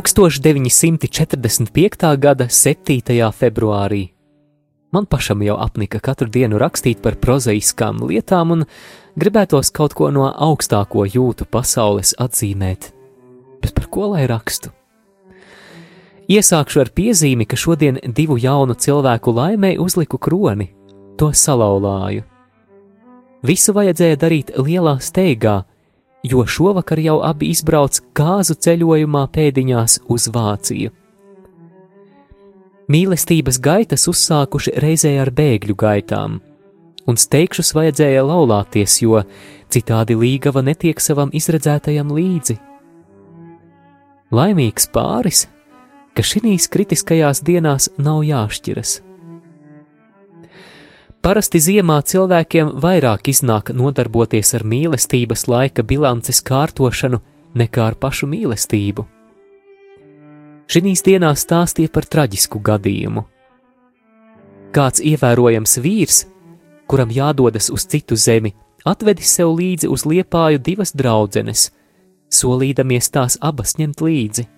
Tūkstoš 945. gada 7. februārī Man pašam jau apnika katru dienu rakstīt par prozaiskām lietām un gribētos kaut ko no augstāko jūtu pasaules atzīmēt. Bet par ko lai rakstu? Iesākšu ar piezīmi, ka šodien divu jaunu cilvēku laimē uzliku kroni, to salauzāju. Visu vajadzēja darīt lielā steigā, jo šovakar jau abi izbrauc kāzu ceļojumā pēdiņās uz Vāciju mīlestības gaitas uzsākuši reizē ar bēgļu gaitām, un steigšus vajadzēja laulāties, jo citādi līgava netiek savam izredzētajam līdzi. Laimīgs pāris, ka šīs kritiskajās dienās nav jāšķiras. Parasti ziemā cilvēkiem vairāk iznāk nodarboties ar mīlestības laika bilances kārtošanu nekā ar pašu mīlestību. Šīs dienās stāstīja par traģisku gadījumu. Kāds ievērojams vīrs, kuram jādodas uz citu zemi, atvedis sev līdzi uz liepāju divas draudzenes, solīdamies tās abas ņemt līdzi.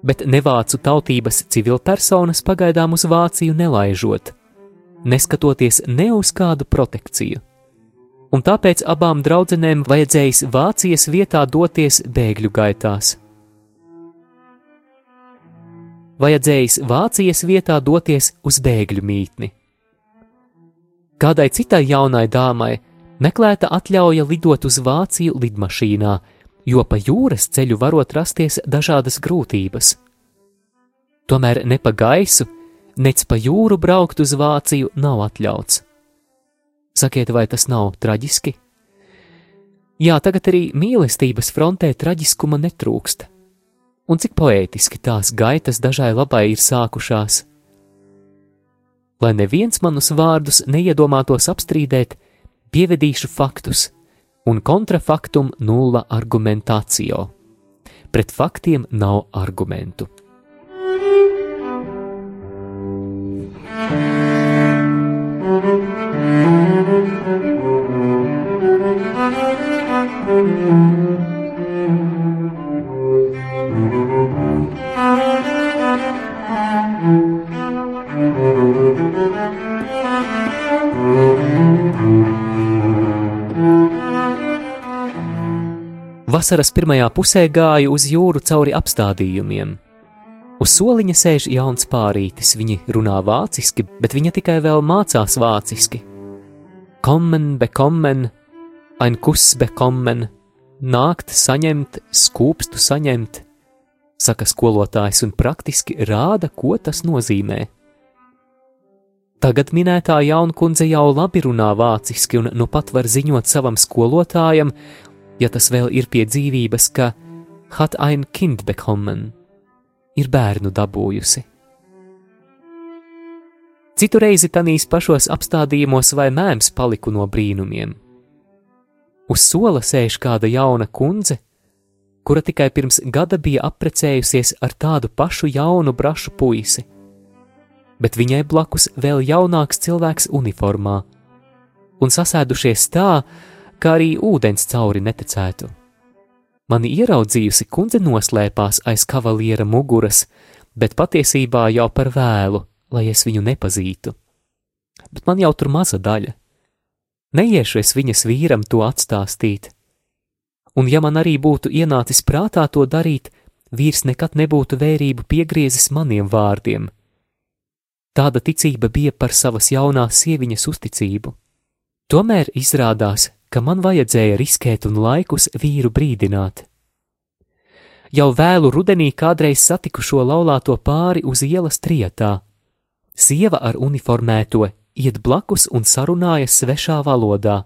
Bet nevācu tautības civilpersonas pagaidām uz Vāciju nelaižot, neskatoties ne uz kādu protekciju. Un tāpēc abām draudzenēm vajadzējis Vācijas vietā doties bēgļu gaitās vajadzējis Vācijas vietā doties uz bēgļu mītni. Kādai citai jaunai dāmai meklēta atļauja lidot uz Vāciju lidmašīnā, jo pa jūras ceļu varot rasties dažādas grūtības. Tomēr ne pa gaisu, nec pa jūru braukt uz Vāciju nav atļauts. Sakiet, vai tas nav traģiski? Jā, tagad arī mīlestības frontē traģiskuma netrūkst un cik poētiski tās gaitas dažai labai ir sākušās. Lai neviens manus vārdus neiedomātos apstrīdēt, pievedīšu faktus un kontrafaktum nulla argumentācijo. Pret faktiem nav argumentu. Vasaras pirmajā pusē gāju uz jūru cauri apstādījumiem. Uz soliņa sēž jauns pārītis, viņi runā vāciski, bet viņa tikai vēl mācās vāciski. Kommen, bekommen, ein kuss bekommen, nākt saņemt, skūpstu saņemt, saka skolotājs un praktiski rāda, ko tas nozīmē. Tagad minētā jaunkundze jau labi runā vāciski un nu pat var ziņot savam skolotājam, ja tas vēl ir pie dzīvības, ka hat ein kind bekommen, ir bērnu dabūjusi. Citu reizi tanīs pašos apstādījumos vai mēms paliku no brīnumiem. Uz sola sēž kāda jauna kundze, kura tikai pirms gada bija apprecējusies ar tādu pašu jaunu brašu puisi, bet viņai blakus vēl jaunāks cilvēks uniformā, un sasēdušies tā, kā arī ūdens cauri netecētu. Mani ieraudzījusi kundze noslēpās aiz kavaliera muguras, bet patiesībā jau par vēlu, lai es viņu nepazītu. Bet man jau tur maza daļa. Neiešu es viņas vīram to atstāstīt. Un ja man arī būtu ienācis prātā to darīt, vīrs nekad nebūtu vērību piegriezis maniem vārdiem. Tāda ticība bija par savas jaunās sieviņas uzticību. Tomēr izrādās, ka man vajadzēja riskēt un laikus vīru brīdināt. Jau vēlu rudenī kādreiz satiku šo laulāto pāri uz ielas trietā. sieva ar uniformēto iet blakus un sarunājas svešā valodā.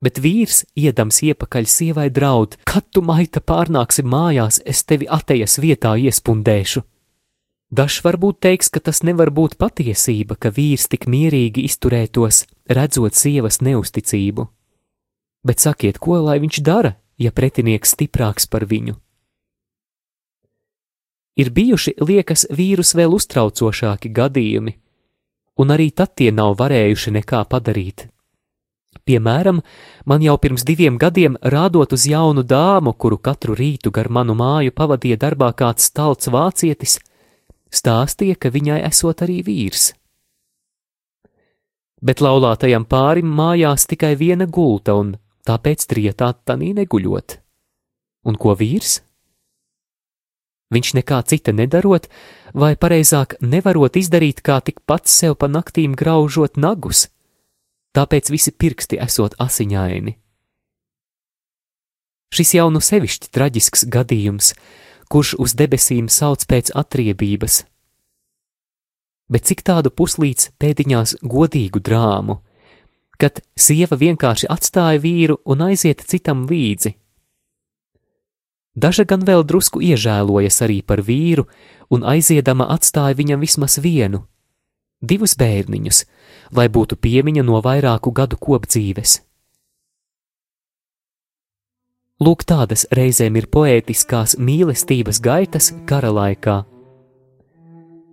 Bet vīrs, iedams iepakaļ sievai draud, kad tu maita pārnāksi mājās, es tevi atejas vietā iespundēšu. Dažs varbūt teiks, ka tas nevar būt patiesība, ka vīrs tik mierīgi izturētos, redzot sievas neusticību. Bet sakiet, ko lai viņš dara, ja pretinieks stiprāks par viņu? Ir bijuši, liekas, vīrus vēl uztraucošāki gadījumi, un arī tad tie nav varējuši nekā padarīt. Piemēram, man jau pirms diviem gadiem rādot uz jaunu dāmu, kuru katru rītu gar manu māju pavadīja darbā kāds stalts vācietis, stāstīja, ka viņai esot arī vīrs. Bet laulātajam pārim mājās tikai viena gulta, un tāpēc trietā tanī neguļot. Un ko vīrs? Viņš nekā cita nedarot, vai pareizāk nevarot izdarīt, kā tik pats sev pa naktīm graužot nagus, tāpēc visi pirksti esot asiņaini. Šis jau nu sevišķi traģisks gadījums, kurš uz debesīm sauc pēc atriebības. Bet cik tādu puslīdz pēdiņās godīgu drāmu, kad sieva vienkārši atstāja vīru un aiziet citam līdzi. Daža gan vēl drusku iežēlojas arī par vīru, un aiziedama atstāja viņam vismaz vienu, divus bērniņus, lai būtu piemiņa no vairāku gadu kopdzīves. Lūk, tādas reizēm ir poētiskās mīlestības gaitas kara laikā.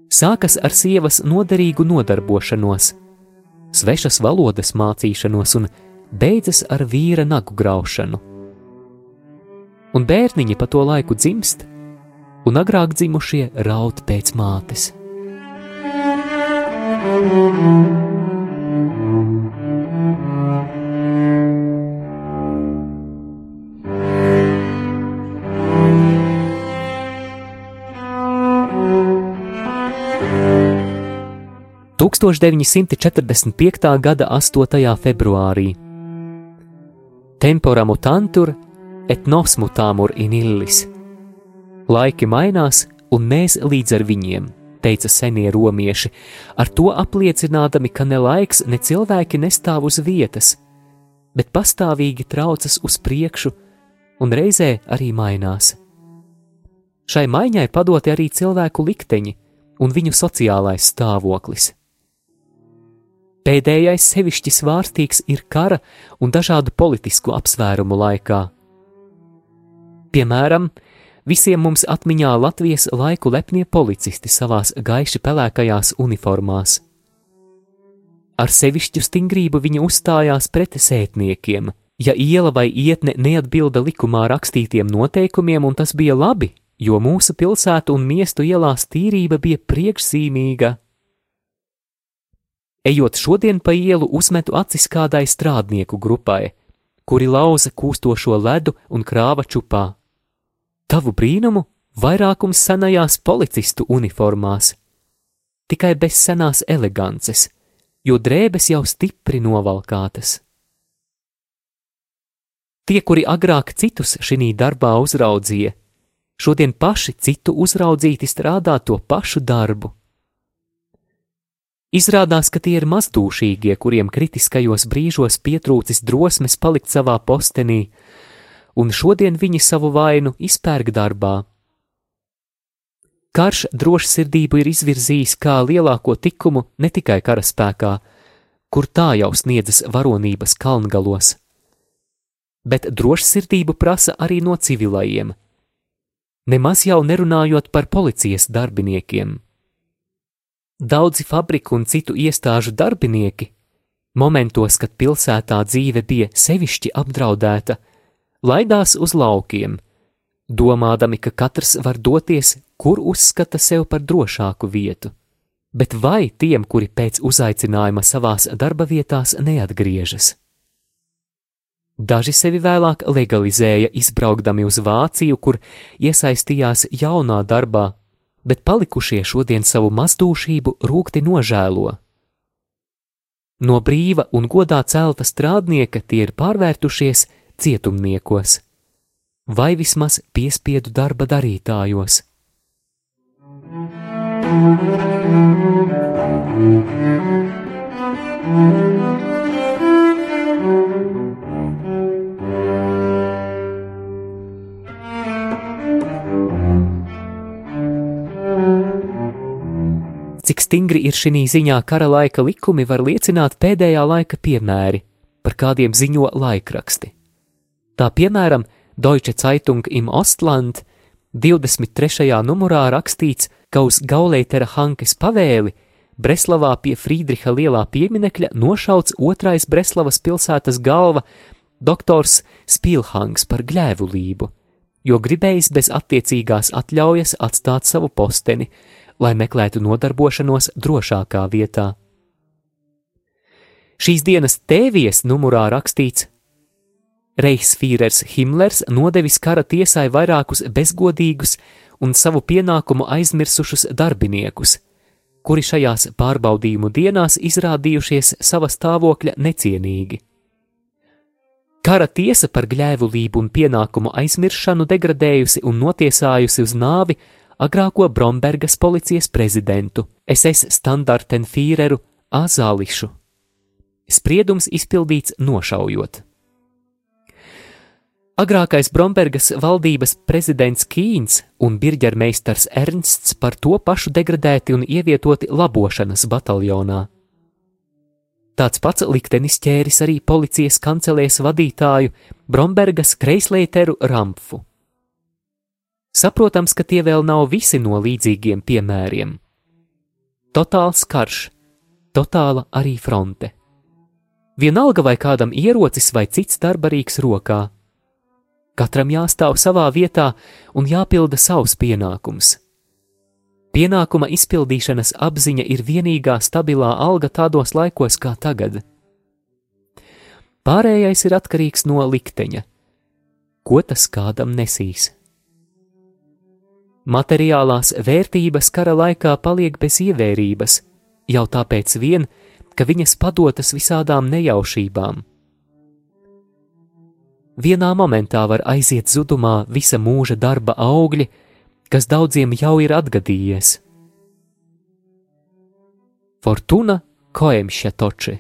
Sākas ar sievas noderīgu nodarbošanos, svešas valodas mācīšanos un beidzas ar vīra nagu graušanu. Un bērniņi pa to laiku dzimst, un agrāk dzimušie raud pēc mātes. Tūkstoš 945. gada 8. februārī Tempora mutantur et nos mutamur in illis. Laiki mainās, un mēs līdz ar viņiem teica senie romieši, ar to apliecinādami, ka ne laiks, ne cilvēki nestāv uz vietas, bet pastāvīgi traucas uz priekšu un reizē arī mainās. Šai maiņai padoti arī cilvēku likteņi un viņu sociālais stāvoklis. Pēdējais sevišķi svārstīgs ir kara un dažādu politisku apsvērumu laikā. Piemēram, Visiem mums atmiņā Latvijas laiku lepnie policisti savās gaiši pelēkajās uniformās. Ar sevišķu stingrību viņi uzstājās pret sētniekiem, ja iela vai ietne neatbilda likumā rakstītiem noteikumiem, un tas bija labi, jo mūsu pilsētu un miestu ielās tīrība bija priekšzīmīga. Ejot šodien pa ielu, uzmetu acis kādai strādnieku grupai, kuri lauza kūstošo ledu un krāva čupā. Tavu brīnumu vairākums senajās policistu uniformās, tikai bez senās elegances, jo drēbes jau stipri novalkātas. Tie, kuri agrāk citus šī darbā uzraudzīja, šodien paši citu uzraudzīti strādā to pašu darbu. Izrādās, ka tie ir mazdūšīgie, kuriem kritiskajos brīžos pietrūcis drosmes palikt savā postenī, un šodien viņi savu vainu izpērk darbā. Karš drošsirdību ir izvirzījis kā lielāko tikumu ne tikai karaspēkā, kur tā jau sniedzas varonības kalngalos, bet drošsirdību prasa arī no civilajiem, nemaz jau nerunājot par policijas darbiniekiem. Daudzi fabriku un citu iestāžu darbinieki, momentos, kad pilsētā dzīve bija sevišķi apdraudēta, laidās uz laukiem, domādami, ka katrs var doties, kur uzskata sev par drošāku vietu. Bet vai tiem, kuri pēc uzaicinājuma savās darba vietās neatgriežas? Daži sevi vēlāk legalizēja, izbraukdami uz Vāciju, kur iesaistījās jaunā darbā, bet palikušie šodien savu mastūšību rūkti nožēlo. No brīva un godā celta strādnieka tie ir pārvērtušies cietumniekos, vai vismaz piespiedu darba darītājos. Thank you. Cik stingri ir šī ziņā kara laika likumi, var liecināt pēdējā laika piemēri, par kādiem ziņo laikraksti. Tā piemēram, Deutsche Zeitung im Ostland 23. numurā rakstīts, ka uz Gauleitera Hankes pavēli Breslavā pie Friedriha lielā pieminekļa nošauts otrais Breslavas pilsētas galva doktors Spilhangs par gļēvulību, jo gribējis bez attiecīgās atļaujas atstāt savu posteni, lai meklētu nodarbošanos drošākā vietā. Šīs dienas tēvies numurā rakstīts: Reichsfīrers Himmlers nodevis kara tiesai vairākus bezgodīgus un savu pienākumu aizmirsušus darbiniekus, kuri šajās pārbaudījumu dienās izrādījušies sava stāvokļa necienīgi. Kara tiesa par gļēvulību un pienākumu aizmiršanu degradējusi un notiesājusi uz nāvi agrāko Brombergas policijas prezidentu, SS standartenfīreru Azālišu. Spriedums izpildīts nošaujot. Agrākais Brombergas valdības prezidents Kīns un birģermeistars Ernsts par to pašu degradēti un ievietoti labošanas bataljonā. Tāds pats liktenis ķēris arī policijas kancelēs vadītāju Brombergas kreisleiteru Rampfu. Saprotams, ka tie vēl nav visi no līdzīgiem piemēriem. Totāls karš, totāla arī fronte. Vienalga vai kādam ierocis vai cits darbarīgs rokā. Katram jāstāv savā vietā un jāpilda savs pienākums. Pienākuma izpildīšanas apziņa ir vienīgā stabilā alga tādos laikos kā tagad. Pārējais ir atkarīgs no likteņa, ko tas kādam nesīs. Materiālās vērtības kara laikā paliek bez ievērības, jau tāpēc vien, ka viņas padotas visādām nejaušībām. Vienā momentā var aiziet zudumā visa mūža darba augļi, kas daudziem jau ir atgadījies. Fortuna koemšia toči,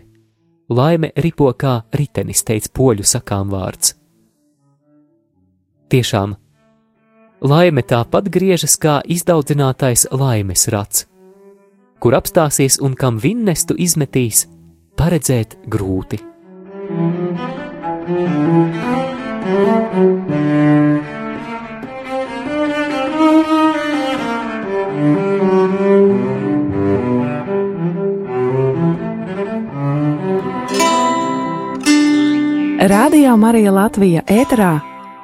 laime ripo kā ritenis, teica poļu sakām vārds. Tiešām, Laime tāpat griežas kā izdaudzinātais laimes rats, kur apstāsies un kam vinnestu izmetīs, paredzēt grūti. Radio Marija Latvija ēterā